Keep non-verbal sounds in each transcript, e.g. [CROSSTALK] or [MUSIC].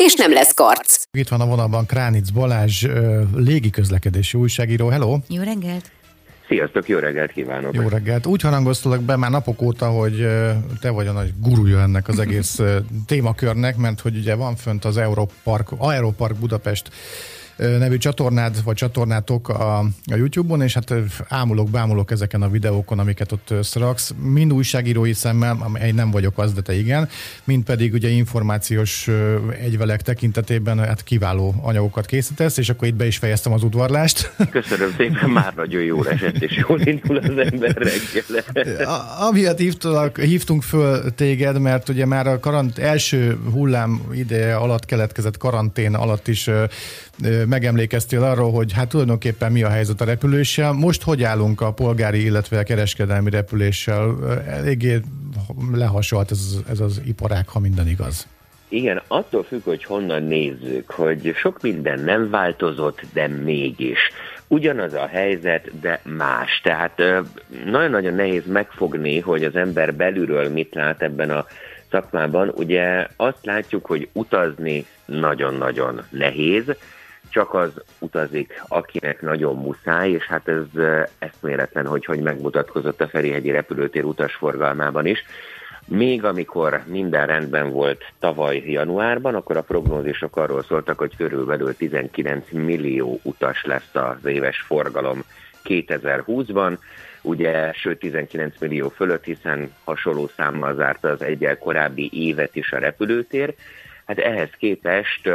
és nem lesz karc. Itt van a vonalban Kránic Balázs, légiközlekedési újságíró. Hello! Jó reggelt! Sziasztok, jó reggelt kívánok! Jó reggelt! Úgy harangoztalak be már napok óta, hogy te vagy a nagy gurúja ennek az egész témakörnek, mert hogy ugye van fönt az Europark, Aeropark Budapest nevű csatornád, vagy csatornátok a, a YouTube-on, és hát ámulok, bámulok ezeken a videókon, amiket ott összeraksz, mind újságírói szemmel, amely nem vagyok az, de te igen, mind pedig ugye információs egyvelek tekintetében hát kiváló anyagokat készítesz, és akkor itt be is fejeztem az udvarlást. Köszönöm szépen, már nagyon jó esett, és jól indul az ember reggel. Amiatt hívtunk, hívtunk föl téged, mert ugye már a karant, első hullám ideje alatt keletkezett karantén alatt is megemlékeztél arról, hogy hát tulajdonképpen mi a helyzet a repüléssel. Most hogy állunk a polgári, illetve a kereskedelmi repüléssel? Eléggé lehasonlt ez, ez az iparág, ha minden igaz. Igen, attól függ, hogy honnan nézzük, hogy sok minden nem változott, de mégis. Ugyanaz a helyzet, de más. Tehát nagyon-nagyon nehéz megfogni, hogy az ember belülről mit lát ebben a szakmában. Ugye azt látjuk, hogy utazni nagyon-nagyon nehéz, csak az utazik, akinek nagyon muszáj, és hát ez eszméletlen, hogy hogy megmutatkozott a Ferihegyi repülőtér utasforgalmában is. Még amikor minden rendben volt tavaly januárban, akkor a prognózisok arról szóltak, hogy körülbelül 19 millió utas lesz az éves forgalom 2020-ban, ugye sőt 19 millió fölött, hiszen hasonló számmal zárta az egyel korábbi évet is a repülőtér. Hát ehhez képest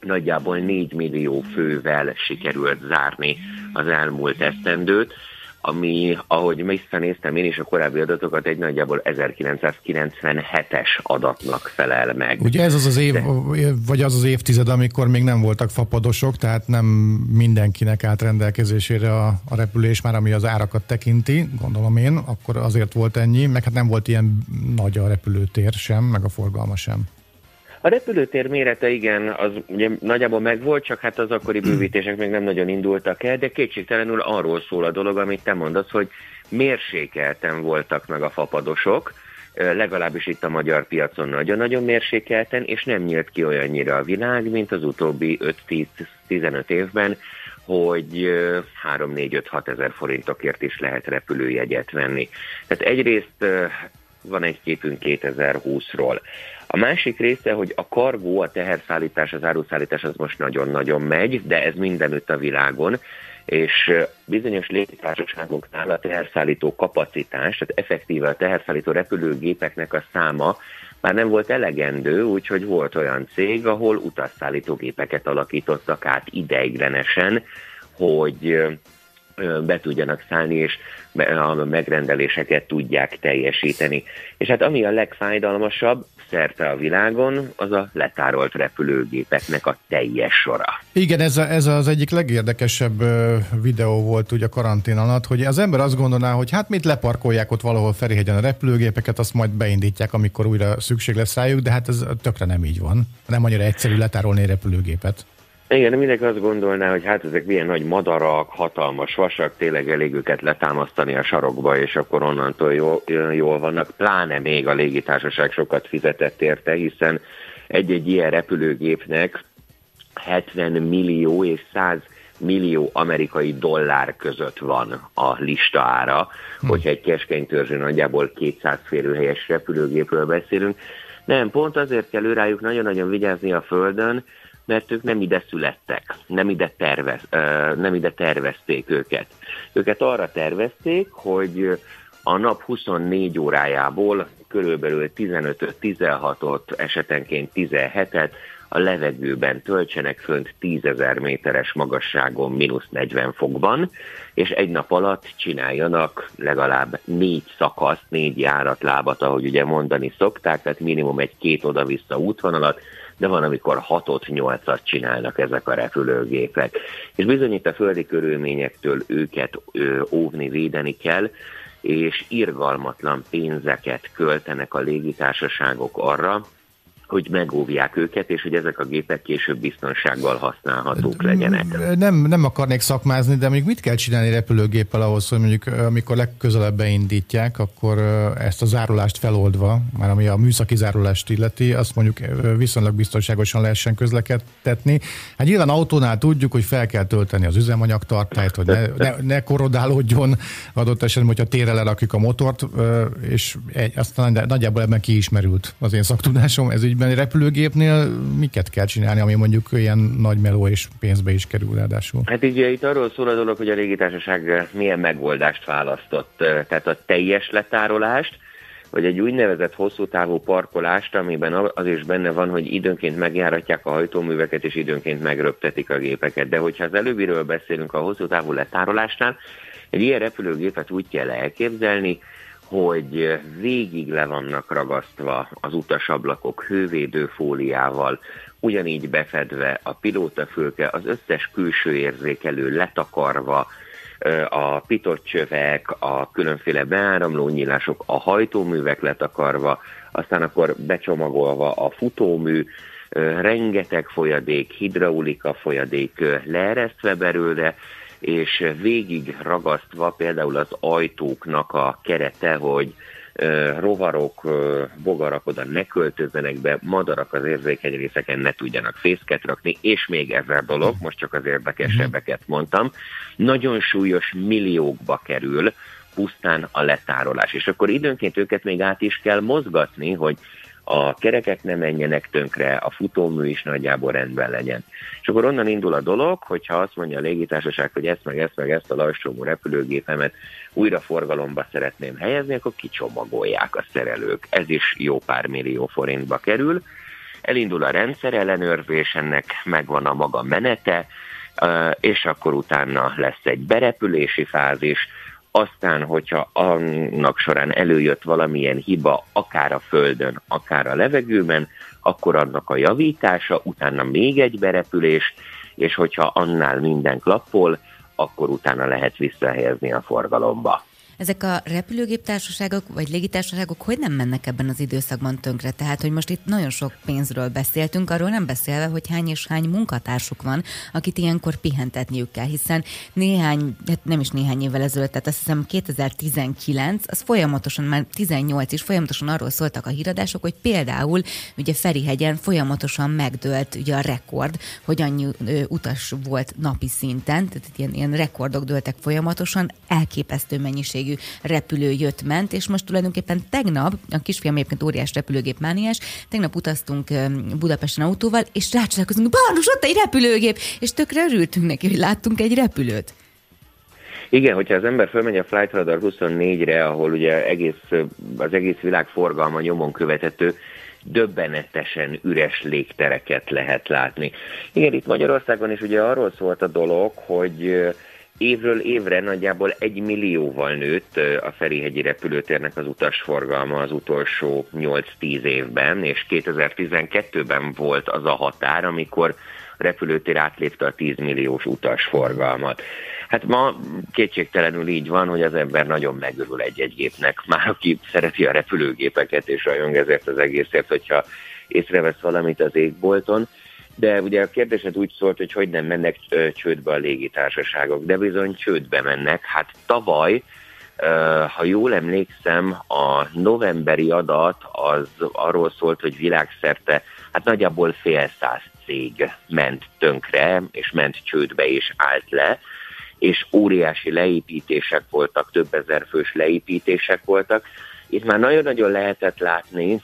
nagyjából 4 millió fővel sikerült zárni az elmúlt esztendőt, ami, ahogy visszanéztem én is a korábbi adatokat, egy nagyjából 1997-es adatnak felel meg. Ugye ez az az év, De... vagy az az évtized, amikor még nem voltak fapadosok, tehát nem mindenkinek állt rendelkezésére a, a repülés, már ami az árakat tekinti, gondolom én, akkor azért volt ennyi, meg hát nem volt ilyen nagy a repülőtér sem, meg a forgalma sem. A repülőtér mérete igen, az ugye nagyjából megvolt, csak hát az akkori bővítések még nem nagyon indultak el, de kétségtelenül arról szól a dolog, amit te mondasz, hogy mérsékelten voltak meg a fapadosok, legalábbis itt a magyar piacon nagyon-nagyon mérsékelten, és nem nyílt ki olyannyira a világ, mint az utóbbi 5-10-15 évben, hogy 3-4-5-6 ezer forintokért is lehet repülőjegyet venni. Tehát egyrészt van egy képünk 2020-ról. A másik része, hogy a kargó, a teherszállítás, az áruszállítás az most nagyon-nagyon megy, de ez mindenütt a világon, és bizonyos légitársaságoknál a teherszállító kapacitás, tehát effektíve a teherszállító repülőgépeknek a száma már nem volt elegendő, úgyhogy volt olyan cég, ahol utasszállító gépeket alakítottak át ideiglenesen, hogy be tudjanak szállni, és a megrendeléseket tudják teljesíteni. És hát ami a legfájdalmasabb, szerte a világon, az a letárolt repülőgépeknek a teljes sora. Igen, ez, a, ez az egyik legérdekesebb videó volt ugye a karantén alatt, hogy az ember azt gondolná, hogy hát mit leparkolják ott valahol Ferihegyen a repülőgépeket, azt majd beindítják, amikor újra szükség lesz rájuk, de hát ez tökre nem így van. Nem annyira egyszerű letárolni repülőgépet. Igen, mindenki azt gondolná, hogy hát ezek milyen nagy madarak, hatalmas vasak, tényleg elég őket letámasztani a sarokba, és akkor onnantól jól, jól vannak. Pláne még a légitársaság sokat fizetett érte, hiszen egy-egy ilyen repülőgépnek 70 millió és 100 millió amerikai dollár között van a lista ára, hm. hogyha egy keskeny törzső nagyjából 200 férőhelyes repülőgépről beszélünk. Nem, pont azért kell rájuk nagyon-nagyon vigyázni a Földön, mert ők nem ide születtek, nem ide, tervez, nem ide tervezték őket. Őket arra tervezték, hogy a nap 24 órájából körülbelül 15-16-ot, esetenként 17-et a levegőben töltsenek fönt 10.000 méteres magasságon mínusz 40 fokban, és egy nap alatt csináljanak legalább négy szakaszt, négy járatlábat, ahogy ugye mondani szokták, tehát minimum egy két oda-vissza útvonalat, de van, amikor 6-8-at csinálnak ezek a repülőgépek. És bizony itt a földi körülményektől őket óvni, védeni kell, és irgalmatlan pénzeket költenek a légitársaságok arra, hogy megóvják őket, és hogy ezek a gépek később biztonsággal használhatók legyenek. Nem, nem akarnék szakmázni, de még mit kell csinálni repülőgéppel ahhoz, hogy mondjuk amikor legközelebb beindítják, akkor ezt a zárulást feloldva, már ami a műszaki zárulást illeti, azt mondjuk viszonylag biztonságosan lehessen közlekedtetni. Hát nyilván autónál tudjuk, hogy fel kell tölteni az üzemanyagtartályt, hogy ne, ne, ne korodálódjon adott esetben, hogyha térre lerakjuk a motort, és aztán nagyjából ebben kiismerült az én szaktudásom ez így ügyben repülőgépnél miket kell csinálni, ami mondjuk ilyen nagy meló és pénzbe is kerül ráadásul? Hát így itt arról szól a dolog, hogy a légitársaság milyen megoldást választott. Tehát a teljes letárolást, vagy egy úgynevezett hosszú távú parkolást, amiben az is benne van, hogy időnként megjáratják a hajtóműveket, és időnként megröptetik a gépeket. De hogyha az előbbiről beszélünk a hosszú távú letárolásnál, egy ilyen repülőgépet úgy kell elképzelni, hogy végig le vannak ragasztva az utasablakok hővédő fóliával, ugyanígy befedve a pilótafülke, az összes külső érzékelő letakarva, a pitott csövek, a különféle beáramló nyílások, a hajtóművek letakarva, aztán akkor becsomagolva a futómű, rengeteg folyadék, hidraulika folyadék leeresztve belőle, és végig ragasztva például az ajtóknak a kerete, hogy rovarok, bogarak oda ne költözzenek be, madarak az érzékeny részeken ne tudjanak fészket rakni, és még ezer dolog, most csak az érdekesebbeket mondtam, nagyon súlyos milliókba kerül pusztán a letárolás. És akkor időnként őket még át is kell mozgatni, hogy a kerekek ne menjenek tönkre, a futómű is nagyjából rendben legyen. És akkor onnan indul a dolog, hogyha azt mondja a légitársaság, hogy ezt meg ezt meg ezt a lassúmú repülőgépemet újra forgalomba szeretném helyezni, akkor kicsomagolják a szerelők. Ez is jó pár millió forintba kerül. Elindul a rendszer ellenőrzés, ennek megvan a maga menete, és akkor utána lesz egy berepülési fázis, aztán, hogyha annak során előjött valamilyen hiba, akár a földön, akár a levegőben, akkor annak a javítása, utána még egy berepülés, és hogyha annál minden klappol, akkor utána lehet visszahelyezni a forgalomba. Ezek a repülőgéptársaságok vagy légitársaságok hogy nem mennek ebben az időszakban tönkre? Tehát, hogy most itt nagyon sok pénzről beszéltünk, arról nem beszélve, hogy hány és hány munkatársuk van, akit ilyenkor pihentetniük kell, hiszen néhány, hát nem is néhány évvel ezelőtt, tehát azt hiszem 2019, az folyamatosan, már 18 is folyamatosan arról szóltak a híradások, hogy például ugye Ferihegyen folyamatosan megdőlt ugye a rekord, hogy annyi ö, utas volt napi szinten, tehát ilyen, ilyen rekordok dőltek folyamatosan, elképesztő mennyiség minőségű repülő jött, ment, és most tulajdonképpen tegnap, a kisfiam egyébként óriás repülőgép mániás, tegnap utaztunk Budapesten autóval, és rácsodálkozunk, Barnos, ott egy repülőgép, és tökre örültünk neki, hogy láttunk egy repülőt. Igen, hogyha az ember fölmegy a Flight Radar 24-re, ahol ugye egész, az egész világ forgalma nyomon követhető, döbbenetesen üres légtereket lehet látni. Igen, itt Magyarországon is ugye arról szólt a dolog, hogy évről évre nagyjából egy millióval nőtt a Ferihegyi repülőtérnek az utasforgalma az utolsó 8-10 évben, és 2012-ben volt az a határ, amikor a repülőtér átlépte a 10 milliós utasforgalmat. Hát ma kétségtelenül így van, hogy az ember nagyon megörül egy-egy gépnek. Már aki szereti a repülőgépeket és rajong ezért az egészért, hogyha észrevesz valamit az égbolton, de ugye a kérdésed úgy szólt, hogy hogy nem mennek csődbe a légitársaságok, de bizony csődbe mennek. Hát tavaly, ha jól emlékszem, a novemberi adat az arról szólt, hogy világszerte hát nagyjából fél száz cég ment tönkre, és ment csődbe és állt le, és óriási leépítések voltak, több ezer fős leépítések voltak. Itt már nagyon-nagyon lehetett látni,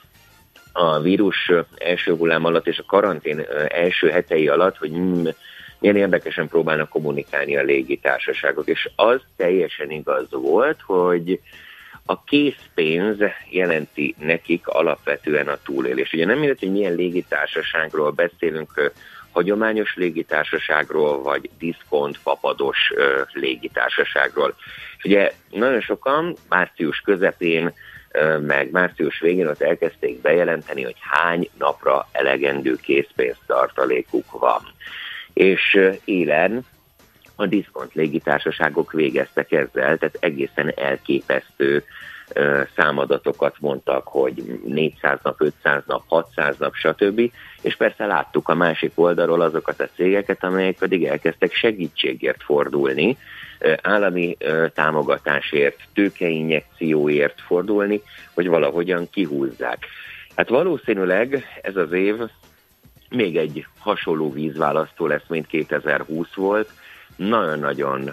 a vírus első hullám alatt és a karantén első hetei alatt, hogy mm, milyen érdekesen próbálnak kommunikálni a légitársaságok. És az teljesen igaz volt, hogy a készpénz jelenti nekik alapvetően a túlélés. Ugye nem mindegy, hogy milyen légitársaságról beszélünk, hagyományos légitársaságról, vagy diszkont, fapados légitársaságról. És ugye nagyon sokan március közepén meg március végén ott elkezdték bejelenteni, hogy hány napra elegendő készpénztartalékuk van. És élen a diszkont légitársaságok végeztek ezzel, tehát egészen elképesztő számadatokat mondtak, hogy 400 nap, 500 nap, 600 nap, stb. És persze láttuk a másik oldalról azokat a cégeket, amelyek pedig elkezdtek segítségért fordulni, állami támogatásért, tőkeinjekcióért fordulni, hogy valahogyan kihúzzák. Hát valószínűleg ez az év még egy hasonló vízválasztó lesz, mint 2020 volt, nagyon-nagyon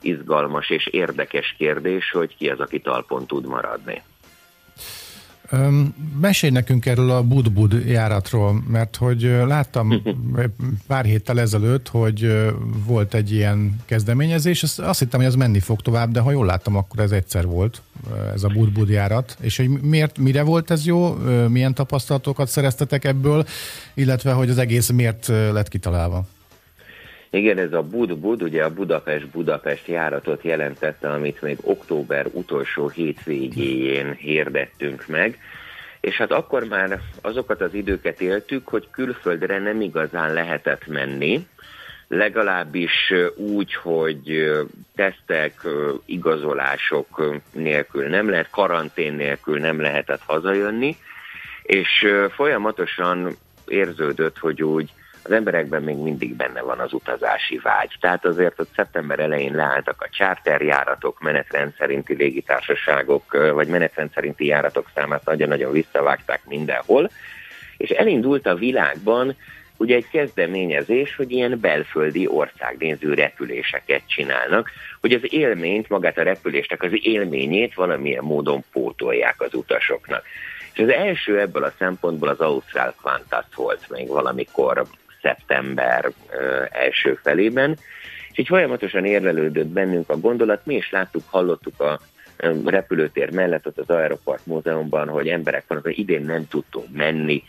izgalmas és érdekes kérdés, hogy ki az, aki talpon tud maradni. Mesélj nekünk erről a Budbud járatról, mert hogy láttam [LAUGHS] pár héttel ezelőtt, hogy volt egy ilyen kezdeményezés, azt hittem, hogy az menni fog tovább, de ha jól láttam, akkor ez egyszer volt, ez a Budbud járat, és hogy miért, mire volt ez jó, milyen tapasztalatokat szereztetek ebből, illetve hogy az egész miért lett kitalálva? Igen, ez a Bud-Bud, ugye a Budapest-Budapest járatot jelentette, amit még október utolsó hétvégéjén hirdettünk meg, és hát akkor már azokat az időket éltük, hogy külföldre nem igazán lehetett menni, legalábbis úgy, hogy tesztek, igazolások nélkül nem lehet, karantén nélkül nem lehetett hazajönni, és folyamatosan érződött, hogy úgy az emberekben még mindig benne van az utazási vágy. Tehát azért ott szeptember elején leálltak a charterjáratok, menetrend szerinti légitársaságok, vagy menetrend szerinti járatok számát nagyon-nagyon visszavágták mindenhol, és elindult a világban ugye egy kezdeményezés, hogy ilyen belföldi országnéző repüléseket csinálnak, hogy az élményt, magát a repülésnek az élményét valamilyen módon pótolják az utasoknak. És az első ebből a szempontból az Ausztrál Qantas volt még valamikor szeptember első felében, és így folyamatosan érlelődött bennünk a gondolat, mi is láttuk, hallottuk a repülőtér mellett, ott az Aeroport Múzeumban, hogy emberek vannak, hogy idén nem tudtunk menni,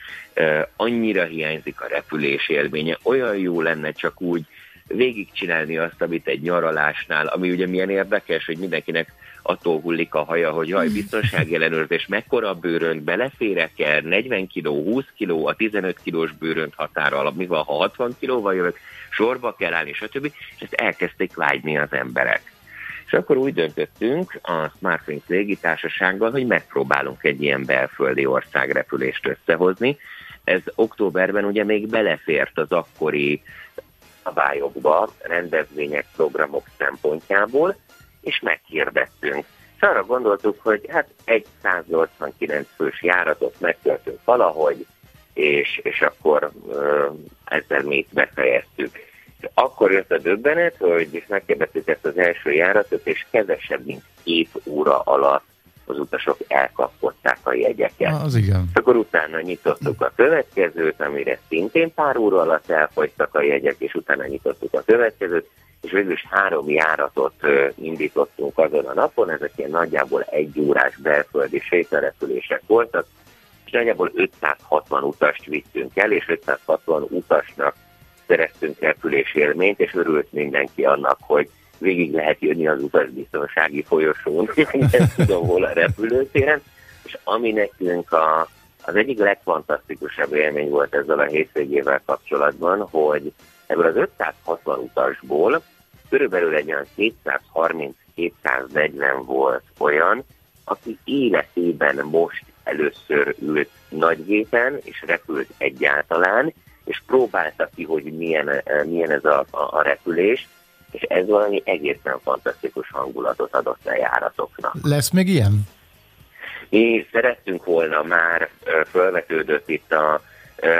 annyira hiányzik a repülés élménye, olyan jó lenne csak úgy végigcsinálni azt, amit egy nyaralásnál, ami ugye milyen érdekes, hogy mindenkinek attól hullik a haja, hogy jaj, biztonsági ellenőrzés, mekkora bőrönt, beleférek el, 40 kg, 20 kg, a 15 kilós bőrönt határa mi van, ha 60 kilóval jövök, sorba kell állni, stb. És ezt elkezdték vágyni az emberek. És akkor úgy döntöttünk a Smartwings légitársasággal, hogy megpróbálunk egy ilyen belföldi országrepülést összehozni. Ez októberben ugye még belefért az akkori szabályokba, rendezvények, programok szempontjából, és meghirdettünk. És arra gondoltuk, hogy hát egy 189 fős járatot megtöltünk valahogy, és, és akkor ezzel mi itt befejeztük. És akkor jött a döbbenet, hogy megkérdeztük ezt az első járatot, és kevesebb, mint két óra alatt az utasok elkapkodták a jegyeket. Az igen. És akkor utána nyitottuk a következőt, amire szintén pár óra alatt elfogytak a jegyek, és utána nyitottuk a következőt, és végül is három járatot indítottunk azon a napon, ezek ilyen nagyjából egy órás belföldi sétarepülések voltak, és nagyjából 560 utast vittünk el, és 560 utasnak szereztünk repülésélményt, és örült mindenki annak, hogy végig lehet jönni az utasbiztonsági folyosón, [LAUGHS] nem tudom hol a repülőtéren, és ami nekünk a, az egyik legfantasztikusabb élmény volt ezzel a hétvégével kapcsolatban, hogy ebből az 560 utasból körülbelül egy olyan 230-240 volt olyan, aki életében most először ült nagygépen, és repült egyáltalán, és próbálta ki, hogy milyen, milyen ez a, a, a repülés, és ez valami egészen fantasztikus hangulatot adott a járatoknak. Lesz még ilyen? Mi szerettünk volna már, felvetődött itt a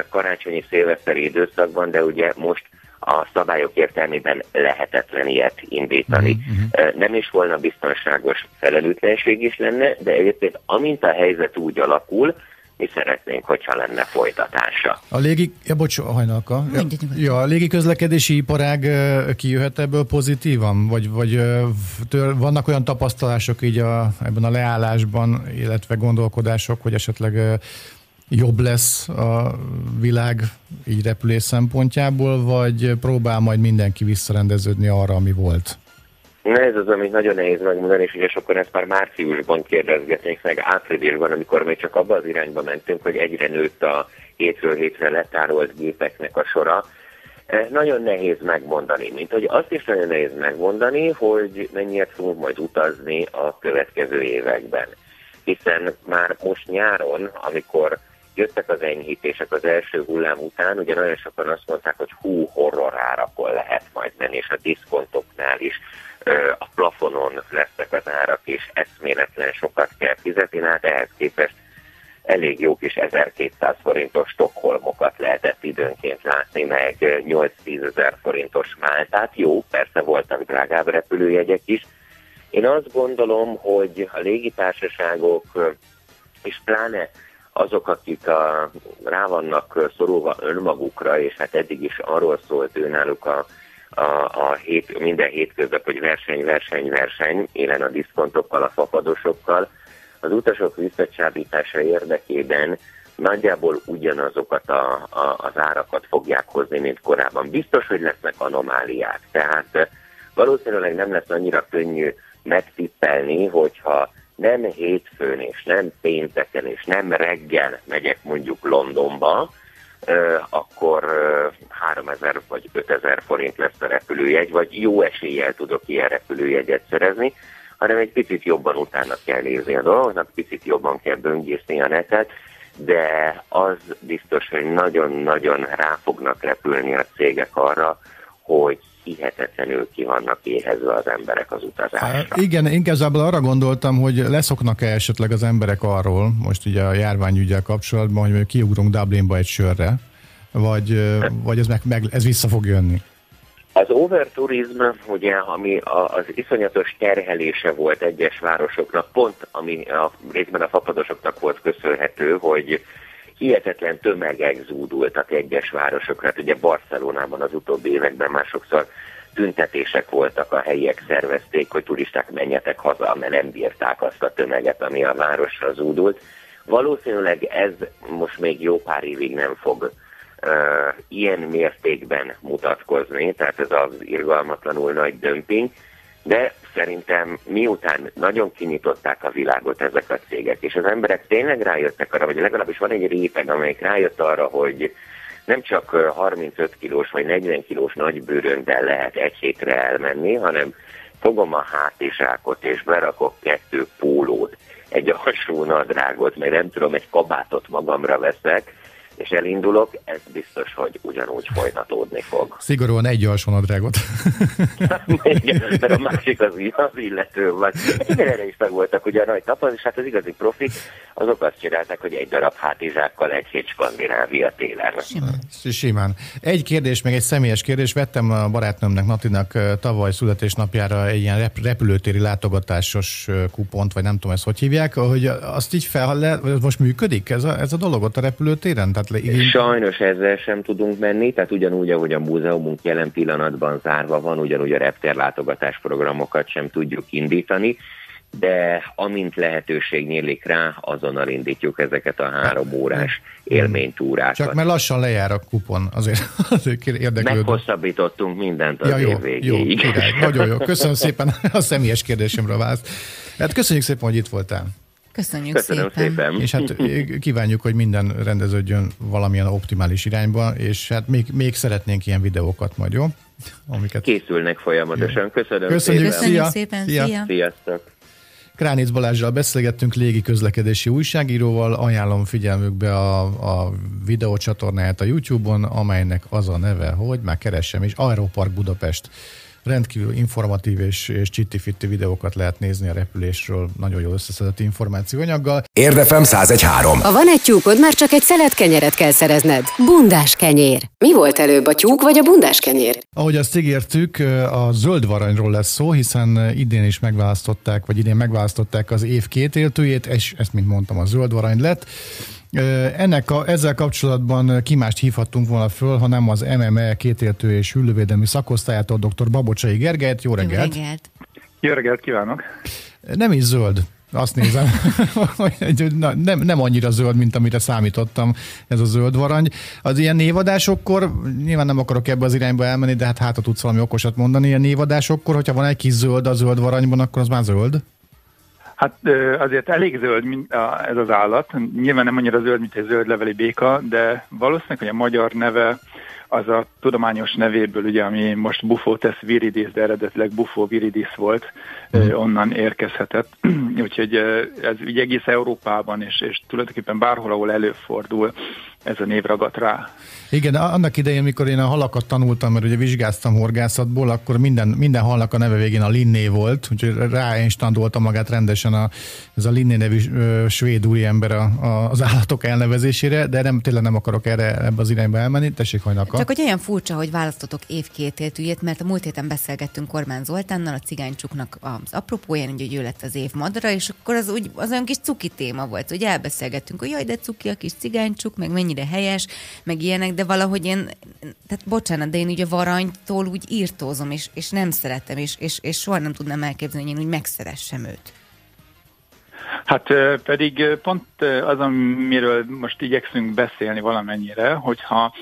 karácsonyi szilveszteri időszakban, de ugye most a szabályok értelmében lehetetlen ilyet indítani. Uh-huh. Nem is volna biztonságos felelőtlenség is lenne, de egyébként amint a helyzet úgy alakul, mi szeretnénk, hogyha lenne folytatása. A légi, ja, bocs, hajnalka. Ja, ja, a légi közlekedési iparág kijöhet ebből pozitívan? Vagy, vagy tör, vannak olyan tapasztalások így a, ebben a leállásban, illetve gondolkodások, hogy esetleg jobb lesz a világ így repülés szempontjából, vagy próbál majd mindenki visszarendeződni arra, ami volt? Na ez az, amit nagyon nehéz megmondani, és ugye sokan ezt már márciusban kérdezgetnék meg, áprilisban, amikor még csak abba az irányba mentünk, hogy egyre nőtt a hétről hétre letárolt gépeknek a sora. E, nagyon nehéz megmondani, mint hogy azt is nagyon nehéz megmondani, hogy mennyit fogunk majd utazni a következő években. Hiszen már most nyáron, amikor jöttek az enyhítések az első hullám után, ugye nagyon sokan azt mondták, hogy hú, horror árakon lehet majd menni, és a diszkontoknál is a plafonon lesznek az árak, és eszméletlen sokat kell fizetni, hát ehhez képest elég jó kis 1200 forintos Stockholmokat lehetett időnként látni, meg 8-10 ezer forintos Máltát. Jó, persze voltak drágább repülőjegyek is. Én azt gondolom, hogy a légitársaságok, és pláne azok, akik a, rá vannak szorulva önmagukra, és hát eddig is arról szólt ő náluk a a, a hét, minden hétköznap, hogy verseny, verseny, verseny, élen a diszkontokkal, a fapadosokkal, az utasok visszacsábítása érdekében nagyjából ugyanazokat a, a, az árakat fogják hozni, mint korábban. Biztos, hogy lesznek anomáliák, tehát valószínűleg nem lesz annyira könnyű megtippelni, hogyha nem hétfőn és nem pénteken és nem reggel megyek mondjuk Londonba, akkor 3000 vagy 5000 forint lesz a repülőjegy, vagy jó eséllyel tudok ilyen repülőjegyet szerezni, hanem egy picit jobban utána kell nézni a dolgoknak, picit jobban kell böngészni a netet, de az biztos, hogy nagyon-nagyon rá fognak repülni a cégek arra, hogy hihetetlenül ki vannak éhezve az emberek az utazásra. Hát igen, én igazából arra gondoltam, hogy leszoknak-e esetleg az emberek arról, most ugye a járványügyel kapcsolatban, hogy kiugrunk Dublinba egy sörre, vagy, vagy ez, meg, meg, ez vissza fog jönni? Az overturizm, ugye, ami az iszonyatos terhelése volt egyes városoknak, pont ami a részben a fapadosoknak volt köszönhető, hogy hihetetlen tömegek zúdultak egyes városokra. Hát ugye Barcelonában az utóbbi években már sokszor tüntetések voltak, a helyiek szervezték, hogy turisták menjetek haza, mert nem bírták azt a tömeget, ami a városra zúdult. Valószínűleg ez most még jó pár évig nem fog uh, ilyen mértékben mutatkozni, tehát ez az irgalmatlanul nagy dömping, de szerintem miután nagyon kinyitották a világot ezek a cégek, és az emberek tényleg rájöttek arra, vagy legalábbis van egy réteg, amelyik rájött arra, hogy nem csak 35 kilós vagy 40 kilós nagybőröndel lehet egy hétre elmenni, hanem fogom a hátizsákot és berakok kettő pólót, egy alsó nadrágot, meg nem tudom, egy kabátot magamra veszek, és elindulok, ez biztos, hogy ugyanúgy folytatódni fog. Szigorúan egy alsónadrágot. [LAUGHS] Igen, mert a másik az, az illető vagy. Igen, erre is meg voltak ugye a nagy tapaz, és hát az igazi profik, azok azt csinálták, hogy egy darab hátizsákkal egy hét Skandinávia télen. Simán. Simán. Egy kérdés, még egy személyes kérdés. Vettem a barátnőmnek, Natinak tavaly születésnapjára egy ilyen repülőtéri látogatásos kupont, vagy nem tudom ezt hogy hívják, hogy azt így fel, le, most működik ez a, ez a dolog ott a repülőtéren? Tehát le, Sajnos ezzel sem tudunk menni, tehát ugyanúgy, ahogy a múzeumunk jelen pillanatban zárva van, ugyanúgy a repterlátogatás programokat sem tudjuk indítani, de amint lehetőség nyílik rá, azonnal indítjuk ezeket a három órás élménytúrákat. Csak mert lassan lejár a kupon, azért, [LAUGHS] azért érdeklődő. Meghosszabbítottunk mindent az ja, jó, év végéig. Jó, király, nagyon jó. Köszönöm szépen [LAUGHS] a személyes kérdésemre választ. Hát köszönjük szépen, hogy itt voltál. Köszönjük Köszönöm szépen. szépen. És hát [LAUGHS] kívánjuk, hogy minden rendeződjön valamilyen optimális irányba, és hát még, még szeretnénk ilyen videókat majd, jó? Amiket... Készülnek folyamatosan. Köszönöm Köszönjük, szépen. Köszönjük szépen. Szia. Szia. Sziasztok. Kránic Balázsral beszélgettünk légi közlekedési újságíróval, ajánlom figyelmükbe a, a videócsatornáját a YouTube-on, amelynek az a neve, hogy már keressem is, Aeropark Budapest rendkívül informatív és, és csitti videókat lehet nézni a repülésről, nagyon jól összeszedett információanyaggal. Érdefem 1013. Ha van egy tyúkod, már csak egy szelet kenyeret kell szerezned. Bundás kenyér. Mi volt előbb, a tyúk vagy a bundás kenyér? Ahogy azt ígértük, a zöld varanyról lesz szó, hiszen idén is megválasztották, vagy idén megválasztották az év két éltőjét, és ezt, mint mondtam, a zöld varany lett. Ennek a, ezzel kapcsolatban kimást hívhattunk volna föl, ha nem az MME kétéltő és hüllővédelmi szakosztályától dr. Babocsai Gergelyt. Jó reggelt! Jó reggelt! Jó reggelt kívánok! Nem is zöld azt nézem, [LAUGHS] [LAUGHS] hogy nem, nem annyira zöld, mint amire számítottam ez a zöld varangy. Az ilyen névadásokkor, nyilván nem akarok ebbe az irányba elmenni, de hát hát tudsz valami okosat mondani, ilyen névadásokkor, hogyha van egy kis zöld a zöld varanyban, akkor az már zöld? Hát azért elég zöld ez az állat. Nyilván nem annyira zöld, mint egy zöld leveli béka, de valószínűleg, hogy a magyar neve az a tudományos nevéből, ugye, ami most Buffotes viridis, de eredetileg Buffo viridis volt, mm. onnan érkezhetett. [CLEARS THROAT] Úgyhogy ez ugye egész Európában, és, és tulajdonképpen bárhol, ahol előfordul, ez a név ragadt rá. Igen, annak idején, mikor én a halakat tanultam, mert ugye vizsgáztam horgászatból, akkor minden, minden halnak a neve végén a Linné volt, úgyhogy rá én standolta magát rendesen a, ez a Linné nevű ö, svéd úriember a, a, az állatok elnevezésére, de nem, tényleg nem akarok erre ebbe az irányba elmenni. Tessék, hajnaka. Csak hogy olyan furcsa, hogy választotok év két mert a múlt héten beszélgettünk Kormán Zoltánnal, a cigánycsuknak az apropóján, hogy ő lett az év madara, és akkor az, úgy, az olyan kis cuki téma volt, hogy elbeszélgettünk, hogy jaj, de cuki a kis cigánycsuk, meg mennyire helyes, meg ilyenek, de valahogy én, tehát bocsánat, de én ugye varanytól úgy írtózom, és, és nem szeretem, és, és, és soha nem tudnám elképzelni, hogy én úgy megszeressem őt. Hát pedig pont az, amiről most igyekszünk beszélni valamennyire, hogyha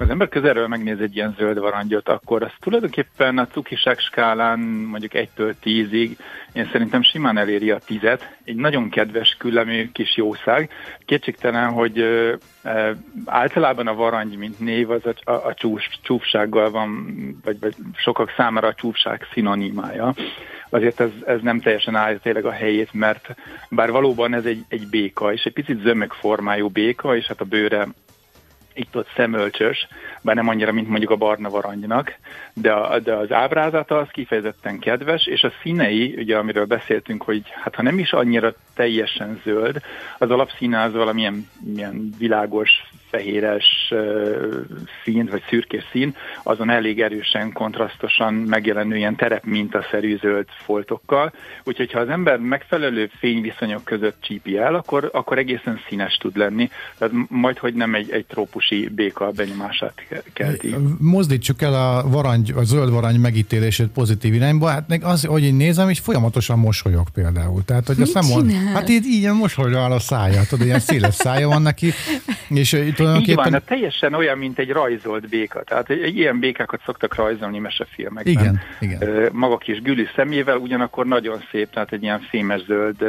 az ember közelről megnéz egy ilyen zöld varangyot, akkor az tulajdonképpen a cukiság skálán mondjuk 1-től 10-ig én szerintem simán eléri a tizet. Egy nagyon kedves, küllemű kis jószág. Kétségtelen, hogy általában a varangy, mint név, az a, a, a csúf, csúfsággal van, vagy, vagy sokak számára a csúfság szinonimája. Azért ez, ez nem teljesen állja tényleg a helyét, mert bár valóban ez egy, egy béka, és egy picit zömök formájú béka, és hát a bőre itt-ott szemölcsös, bár nem annyira, mint mondjuk a barna varangynak, de, a, de az ábrázata az kifejezetten kedves, és a színei, ugye amiről beszéltünk, hogy hát ha nem is annyira teljesen zöld, az alapszíne az valamilyen milyen világos, fehéres szín, vagy szürkés szín, azon elég erősen, kontrasztosan megjelenő ilyen terep mintaszerű zöld foltokkal. Úgyhogy ha az ember megfelelő fényviszonyok között csípi el, akkor, akkor egészen színes tud lenni. Tehát majd, hogy nem egy, egy trópusi béka benyomását kelti. Mozdítsuk el a varangy, a zöld varangy megítélését pozitív irányba. Hát meg az, hogy én nézem, hogy folyamatosan mosolyog például. Tehát, hogy Mit azt nem mond, hát így, így mosolyog a szája, tudod, ilyen széles szája van neki, és tulajdonképpen... Így van, teljesen olyan, mint egy rajzolt béka. Tehát egy, egy ilyen békákat szoktak rajzolni mesefilmekben. Igen, igen. Maga kis gülű szemével, ugyanakkor nagyon szép, tehát egy ilyen fémes zöld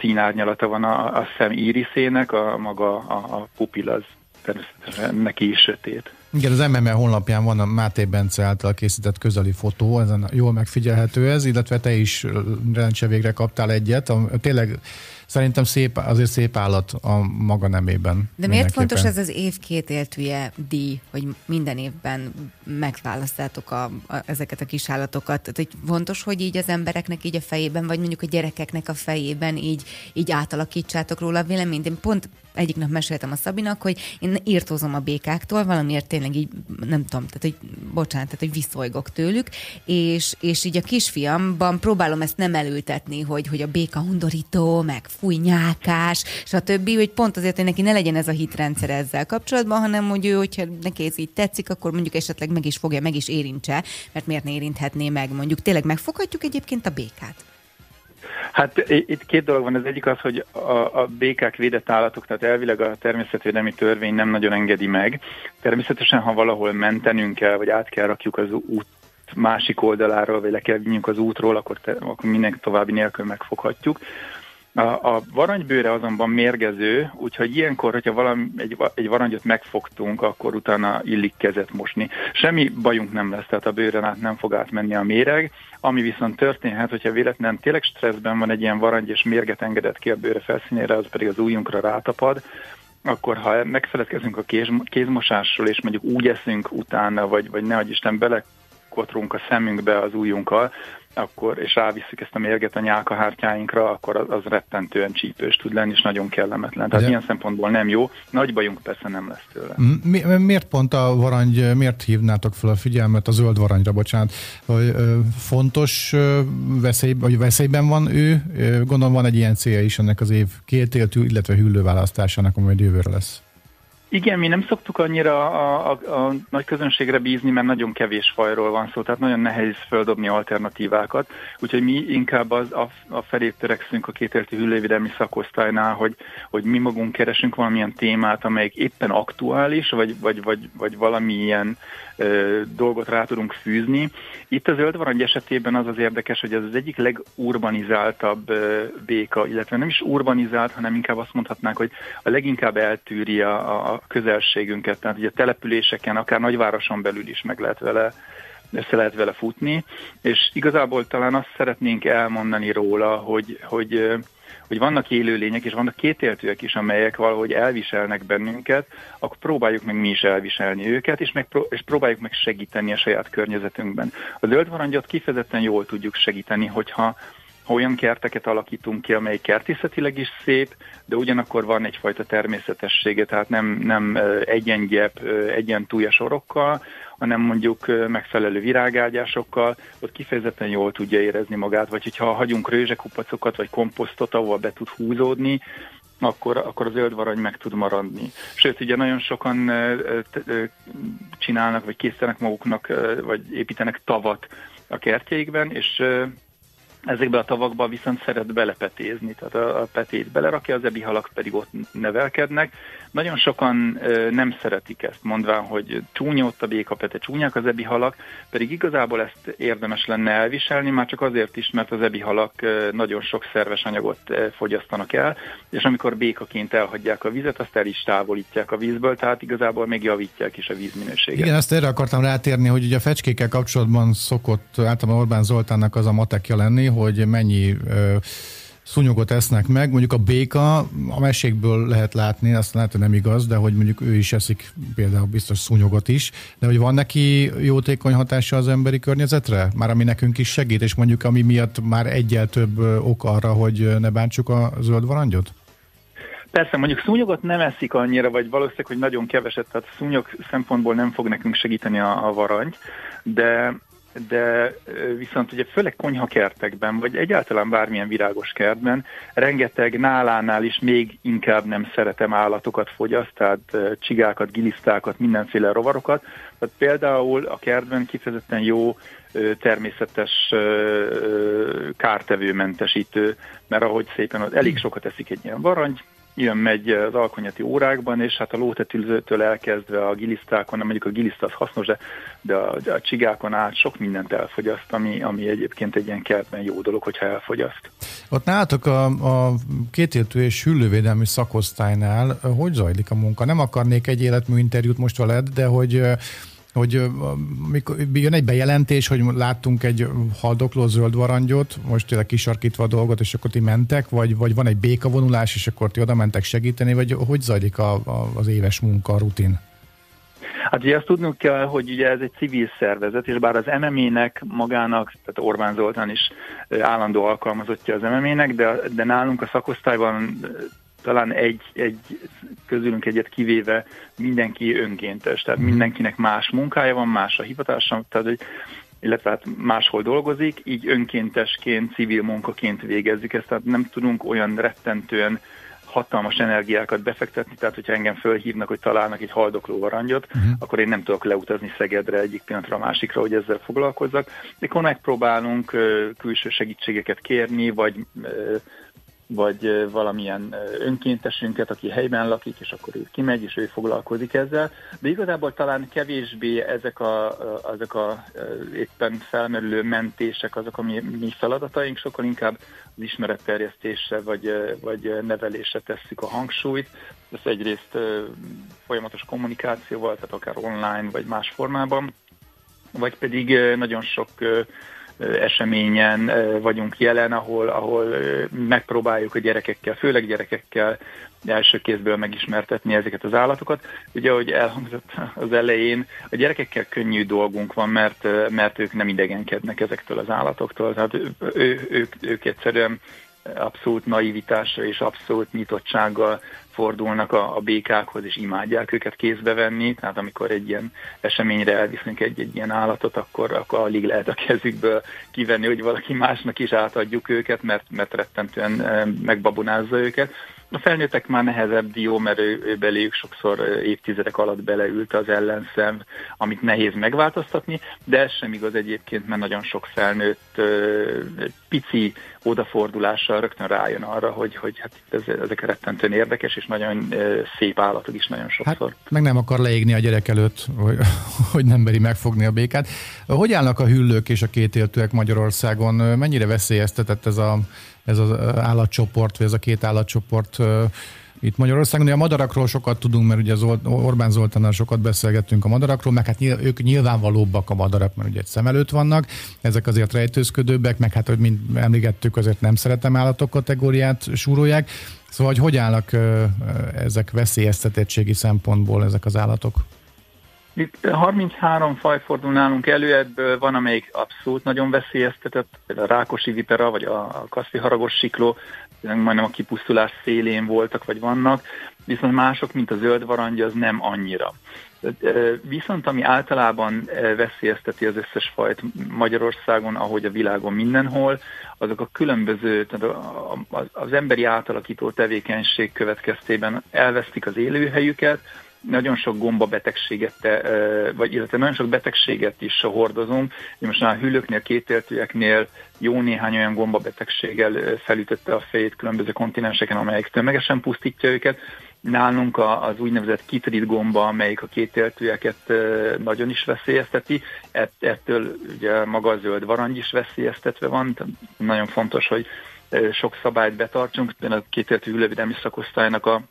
színárnyalata van a, a szem íriszének, a maga a, a pupil az természetesen neki is sötét. Igen, az MME honlapján van a Máté Bence által készített közeli fotó, ezen jól megfigyelhető ez, illetve te is rendse végre kaptál egyet. A, tényleg szerintem szép, azért szép állat a maga nemében. De miért fontos ez az év két éltője díj, hogy minden évben megválasztátok a, a, ezeket a kis állatokat? Tehát, hogy fontos, hogy így az embereknek így a fejében, vagy mondjuk a gyerekeknek a fejében így, így átalakítsátok róla a véleményt. Én pont egyik nap meséltem a Szabinak, hogy én írtózom a békáktól, valamiért tényleg így, nem tudom, tehát hogy, bocsánat, tehát hogy viszolygok tőlük, és, és így a kisfiamban próbálom ezt nem elültetni, hogy, hogy a béka undorító, meg fúj nyákás, stb., hogy pont azért, hogy neki ne legyen ez a hitrendszer ezzel kapcsolatban, hanem hogy ő, hogyha neki ez így tetszik, akkor mondjuk esetleg meg is fogja, meg is érintse, mert miért ne érinthetné meg, mondjuk tényleg megfoghatjuk egyébként a békát? Hát itt két dolog van. Az egyik az, hogy a, a békák védett állatok, tehát elvileg a természetvédelmi törvény nem nagyon engedi meg. Természetesen, ha valahol mentenünk kell, vagy át kell rakjuk az út másik oldaláról, vagy le kell vinjünk az útról, akkor, te, akkor minden további nélkül megfoghatjuk. A, a varanybőre azonban mérgező, úgyhogy ilyenkor, hogyha valami, egy, egy varangyot megfogtunk, akkor utána illik kezet mosni. Semmi bajunk nem lesz, tehát a bőren át nem fog átmenni a méreg, ami viszont történhet, hogyha véletlenül tényleg stresszben van egy ilyen varangy, és mérget engedett ki a bőre felszínére, az pedig az ujjunkra rátapad, akkor ha megfeledkezünk a kéz, kézmosásról, és mondjuk úgy eszünk utána, vagy, vagy nehogy Isten belekotrunk a szemünkbe az ujjunkkal, akkor, és rávisszük ezt a mérget a nyálkahártyáinkra, akkor az, az rettentően csípős tud lenni, és nagyon kellemetlen. Tehát De... ilyen szempontból nem jó. Nagy bajunk persze nem lesz tőle. Mi, miért pont a varangy, miért hívnátok fel a figyelmet a zöld varangyra, bocsánat, hogy fontos veszély, vagy veszélyben van ő? Gondolom van egy ilyen célja is ennek az év két éltű, illetve hüllőválasztásának, amely jövőre lesz. Igen, mi nem szoktuk annyira a, a, a nagy közönségre bízni, mert nagyon kevés fajról van szó, tehát nagyon nehéz földobni alternatívákat. Úgyhogy mi inkább az, a, a felé törekszünk a kétélti hüllővédelmi szakosztálynál, hogy, hogy mi magunk keresünk valamilyen témát, amelyik éppen aktuális, vagy, vagy, vagy, vagy valamilyen dolgot rá tudunk fűzni. Itt az zöldvarangy esetében az az érdekes, hogy ez az egyik legurbanizáltabb ö, béka, illetve nem is urbanizált, hanem inkább azt mondhatnánk, hogy a leginkább eltűri a, a közelségünket, tehát ugye a településeken, akár nagyvároson belül is meg lehet vele össze lehet vele futni, és igazából talán azt szeretnénk elmondani róla, hogy, hogy, hogy vannak élőlények, és vannak kétéltőek is, amelyek valahogy elviselnek bennünket, akkor próbáljuk meg mi is elviselni őket, és, meg, és próbáljuk meg segíteni a saját környezetünkben. A zöldvarangyot kifejezetten jól tudjuk segíteni, hogyha ha olyan kerteket alakítunk ki, amely kertészetileg is szép, de ugyanakkor van egyfajta természetessége, tehát nem, nem egyengyep, egyen túlja sorokkal, hanem mondjuk megfelelő virágágyásokkal, ott kifejezetten jól tudja érezni magát, vagy hogyha hagyunk rőzsekupacokat, vagy komposztot, ahol be tud húzódni, akkor, akkor a zöld varany meg tud maradni. Sőt, ugye nagyon sokan csinálnak, vagy készítenek maguknak, vagy építenek tavat a kertjeikben, és Ezekbe a tavakba viszont szeret belepetézni, tehát a, a petét belerakja, az ebi halak pedig ott nevelkednek. Nagyon sokan nem szeretik ezt, mondván, hogy csúnya ott a békapete, csúnyák az ebi halak, pedig igazából ezt érdemes lenne elviselni, már csak azért is, mert az ebi halak ö, nagyon sok szerves anyagot fogyasztanak el, és amikor békaként elhagyják a vizet, azt el is távolítják a vízből, tehát igazából még javítják is a vízminőséget. Igen, ezt erre akartam rátérni, hogy ugye a fecskékkel kapcsolatban szokott általában Orbán Zoltánnak az a matekja lenni, hogy mennyi ö, szúnyogot esznek meg. Mondjuk a béka, a mesékből lehet látni, azt lehet, hogy nem igaz, de hogy mondjuk ő is eszik például biztos szúnyogot is, de hogy van neki jótékony hatása az emberi környezetre? Már ami nekünk is segít, és mondjuk ami miatt már egyel több ok arra, hogy ne bántsuk a zöld varangyot? Persze, mondjuk szúnyogot nem eszik annyira, vagy valószínűleg, hogy nagyon keveset, tehát szúnyog szempontból nem fog nekünk segíteni a, a varangy, de de viszont ugye főleg konyhakertekben, vagy egyáltalán bármilyen virágos kertben, rengeteg nálánál is még inkább nem szeretem állatokat fogyaszt, tehát csigákat, gilisztákat, mindenféle rovarokat. Tehát például a kertben kifejezetten jó természetes kártevőmentesítő, mert ahogy szépen elég sokat eszik egy ilyen varangy, jön-megy az alkonyati órákban, és hát a lótetülzőtől elkezdve a gilisztákon, mondjuk a giliszta az hasznos, de, de a, a csigákon át sok mindent elfogyaszt, ami, ami egyébként egy ilyen kertben jó dolog, hogyha elfogyaszt. Ott nálatok a, a kétértő és hüllővédelmi szakosztálynál hogy zajlik a munka? Nem akarnék egy életmű interjút most veled, de hogy hogy mikor jön egy bejelentés, hogy láttunk egy haldokló zöld varangyot, most tényleg kisarkítva a dolgot, és akkor ti mentek, vagy, vagy van egy békavonulás, és akkor ti oda mentek segíteni, vagy hogy zajlik a, a, az éves munka, a rutin? Hát ugye azt tudnunk kell, hogy ugye ez egy civil szervezet, és bár az MMA-nek magának, tehát Orbán Zoltán is állandó alkalmazottja az MMA-nek, de, de nálunk a szakosztályban talán egy, egy közülünk egyet kivéve mindenki önkéntes, tehát mhm. mindenkinek más munkája van, más a hivatása, tehát hogy illetve hát máshol dolgozik, így önkéntesként, civil munkaként végezzük ezt, tehát nem tudunk olyan rettentően hatalmas energiákat befektetni, tehát hogyha engem fölhívnak, hogy találnak egy haldokló varangyot, uh-huh. akkor én nem tudok leutazni Szegedre egyik pillanatra a másikra, hogy ezzel foglalkozzak. De akkor megpróbálunk külső segítségeket kérni, vagy vagy valamilyen önkéntesünket, aki helyben lakik, és akkor ő kimegy, és ő foglalkozik ezzel. De igazából talán kevésbé ezek a, ezek a éppen felmerülő mentések azok a mi, mi feladataink, sokkal inkább az ismeretterjesztésre vagy, vagy nevelésre tesszük a hangsúlyt. Ez egyrészt folyamatos kommunikációval, tehát akár online vagy más formában, vagy pedig nagyon sok eseményen vagyunk jelen, ahol, ahol megpróbáljuk a gyerekekkel, főleg gyerekekkel első kézből megismertetni ezeket az állatokat. Ugye, ahogy elhangzott az elején, a gyerekekkel könnyű dolgunk van, mert, mert ők nem idegenkednek ezektől az állatoktól, tehát ő, ők, ők egyszerűen abszolút naivitásra és abszolút nyitottsággal fordulnak a, a békákhoz, és imádják őket kézbe venni, tehát amikor egy ilyen eseményre elviszünk egy-egy ilyen állatot, akkor, akkor alig lehet a kezükből kivenni, hogy valaki másnak is átadjuk őket, mert, mert rettentően megbabonázza őket. A felnőttek már nehezebb dió, mert ő, ő beléjük sokszor évtizedek alatt beleült az ellenszem, amit nehéz megváltoztatni, de ez sem igaz egyébként, mert nagyon sok felnőtt pici odafordulással rögtön rájön arra, hogy, hogy hát ez, ezek rettentően érdekes, és nagyon szép állatok is nagyon sokszor. Hát, meg nem akar leégni a gyerek előtt, hogy, [LAUGHS] hogy nem beri megfogni a békát. Hogy állnak a hüllők és a kétéltőek Magyarországon? Mennyire veszélyeztetett ez, a, ez az állatcsoport, vagy ez a két állatcsoport itt Magyarországon. A madarakról sokat tudunk, mert ugye Zolt, Orbán Zoltánnal sokat beszélgettünk a madarakról, meg hát nyilván, ők nyilvánvalóbbak a madarak, mert ugye egy szem előtt vannak, ezek azért rejtőzködőbbek, meg hát, hogy mind emlégettük, azért nem szeretem állatok kategóriát súrolják. Szóval, hogy hogy állnak ezek veszélyeztetettségi szempontból ezek az állatok? Itt 33 faj fordul nálunk elő, ebből van, amelyik abszolút nagyon veszélyeztetett, például a rákosi vipera, vagy a kaszti haragos sikló, majdnem a kipusztulás szélén voltak, vagy vannak, viszont mások, mint a zöld varangya, az nem annyira. Viszont ami általában veszélyezteti az összes fajt Magyarországon, ahogy a világon mindenhol, azok a különböző, tehát az emberi átalakító tevékenység következtében elvesztik az élőhelyüket, nagyon sok gombabetegséget, vagy illetve nagyon sok betegséget is hordozunk. Most már a hüllőknél, kétéltőeknél jó néhány olyan gombabetegséggel felütötte a fejét különböző kontinenseken, amelyek tömegesen pusztítja őket. Nálunk az úgynevezett kitrit gomba, amelyik a kétéltőeket nagyon is veszélyezteti, ettől ugye maga a zöld varangy is veszélyeztetve van, nagyon fontos, hogy sok szabályt betartsunk, például a kétéltő hüllővédelmi szakosztálynak a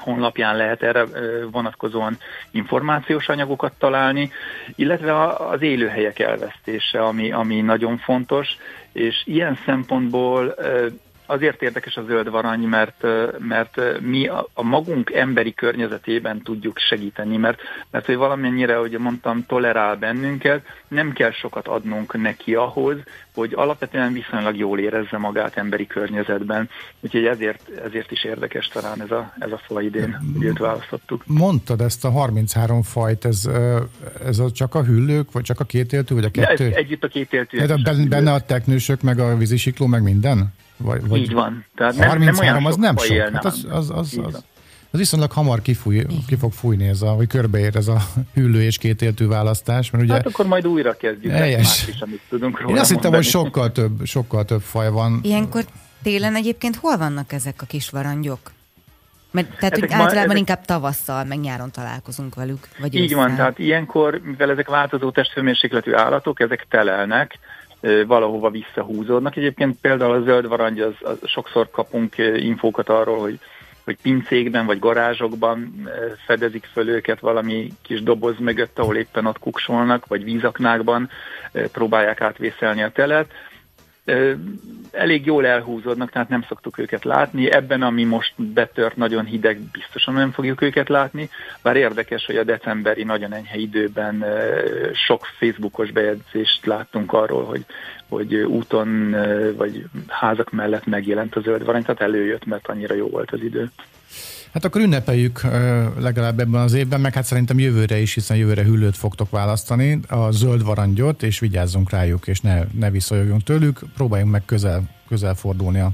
honlapján lehet erre vonatkozóan információs anyagokat találni, illetve az élőhelyek elvesztése, ami, ami nagyon fontos, és ilyen szempontból azért érdekes a zöld varany, mert, mert mi a, a magunk emberi környezetében tudjuk segíteni, mert, mert hogy valamennyire, ahogy mondtam, tolerál bennünket, nem kell sokat adnunk neki ahhoz, hogy alapvetően viszonylag jól érezze magát emberi környezetben. Úgyhogy ezért, ezért is érdekes talán ez a, ez a faj idén, hogy őt választottuk. Mondtad ezt a 33 fajt, ez, ez a csak a hüllők, vagy csak a kétéltő, vagy a kettő? ez együtt a kétéltő. Hát benne a teknősök, meg a vízisikló, meg minden? Vagy, vagy Így van. Tehát nem, 33 nem az nem sok. Hát az, az, az, az, az viszonylag hamar kifúj, ki fog fújni ez a, vagy körbeér ez a hüllő és kétéltű választás. Mert ugye hát akkor majd újra kezdjük. Helyes. Is, amit tudunk róla Én azt hittem, hogy sokkal több, sokkal több faj van. Ilyenkor télen egyébként hol vannak ezek a kis varangyok? Mert tehát ezek általában ezek... inkább tavasszal, meg nyáron találkozunk velük. Vagy Így van, tehát ilyenkor, mivel ezek változó testhőmérsékletű állatok, ezek telelnek, valahova visszahúzódnak. Egyébként például a zöld varangy, az, az sokszor kapunk infókat arról, hogy hogy pincékben vagy garázsokban fedezik föl őket valami kis doboz mögött, ahol éppen ott kuksolnak, vagy vízaknákban próbálják átvészelni a telet elég jól elhúzódnak, tehát nem szoktuk őket látni. Ebben, ami most betört nagyon hideg, biztosan nem fogjuk őket látni, bár érdekes, hogy a decemberi nagyon enyhe időben sok Facebookos bejegyzést láttunk arról, hogy, hogy úton vagy házak mellett megjelent a zöld varány, tehát előjött, mert annyira jó volt az idő. Hát akkor ünnepeljük legalább ebben az évben, meg hát szerintem jövőre is, hiszen jövőre hüllőt fogtok választani, a zöld varangyot, és vigyázzunk rájuk, és ne, ne visszajöjjünk tőlük, próbáljunk meg közel, közel fordulni a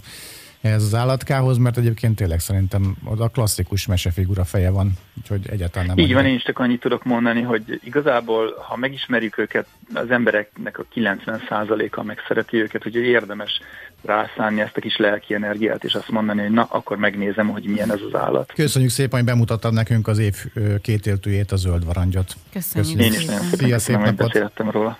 ez az állatkához, mert egyébként tényleg szerintem az a klasszikus mesefigura feje van, úgyhogy egyáltalán nem. Így van, én is csak annyit tudok mondani, hogy igazából, ha megismerjük őket, az embereknek a 90%-a megszereti őket, hogy érdemes rászánni ezt a kis lelki energiát, és azt mondani, hogy na, akkor megnézem, hogy milyen ez az állat. Köszönjük szépen, hogy bemutattad nekünk az év kétéltőjét, a zöld varangyot. Köszönjük. Köszönjük. Én is nagyon szépen, szépen szép napot. róla.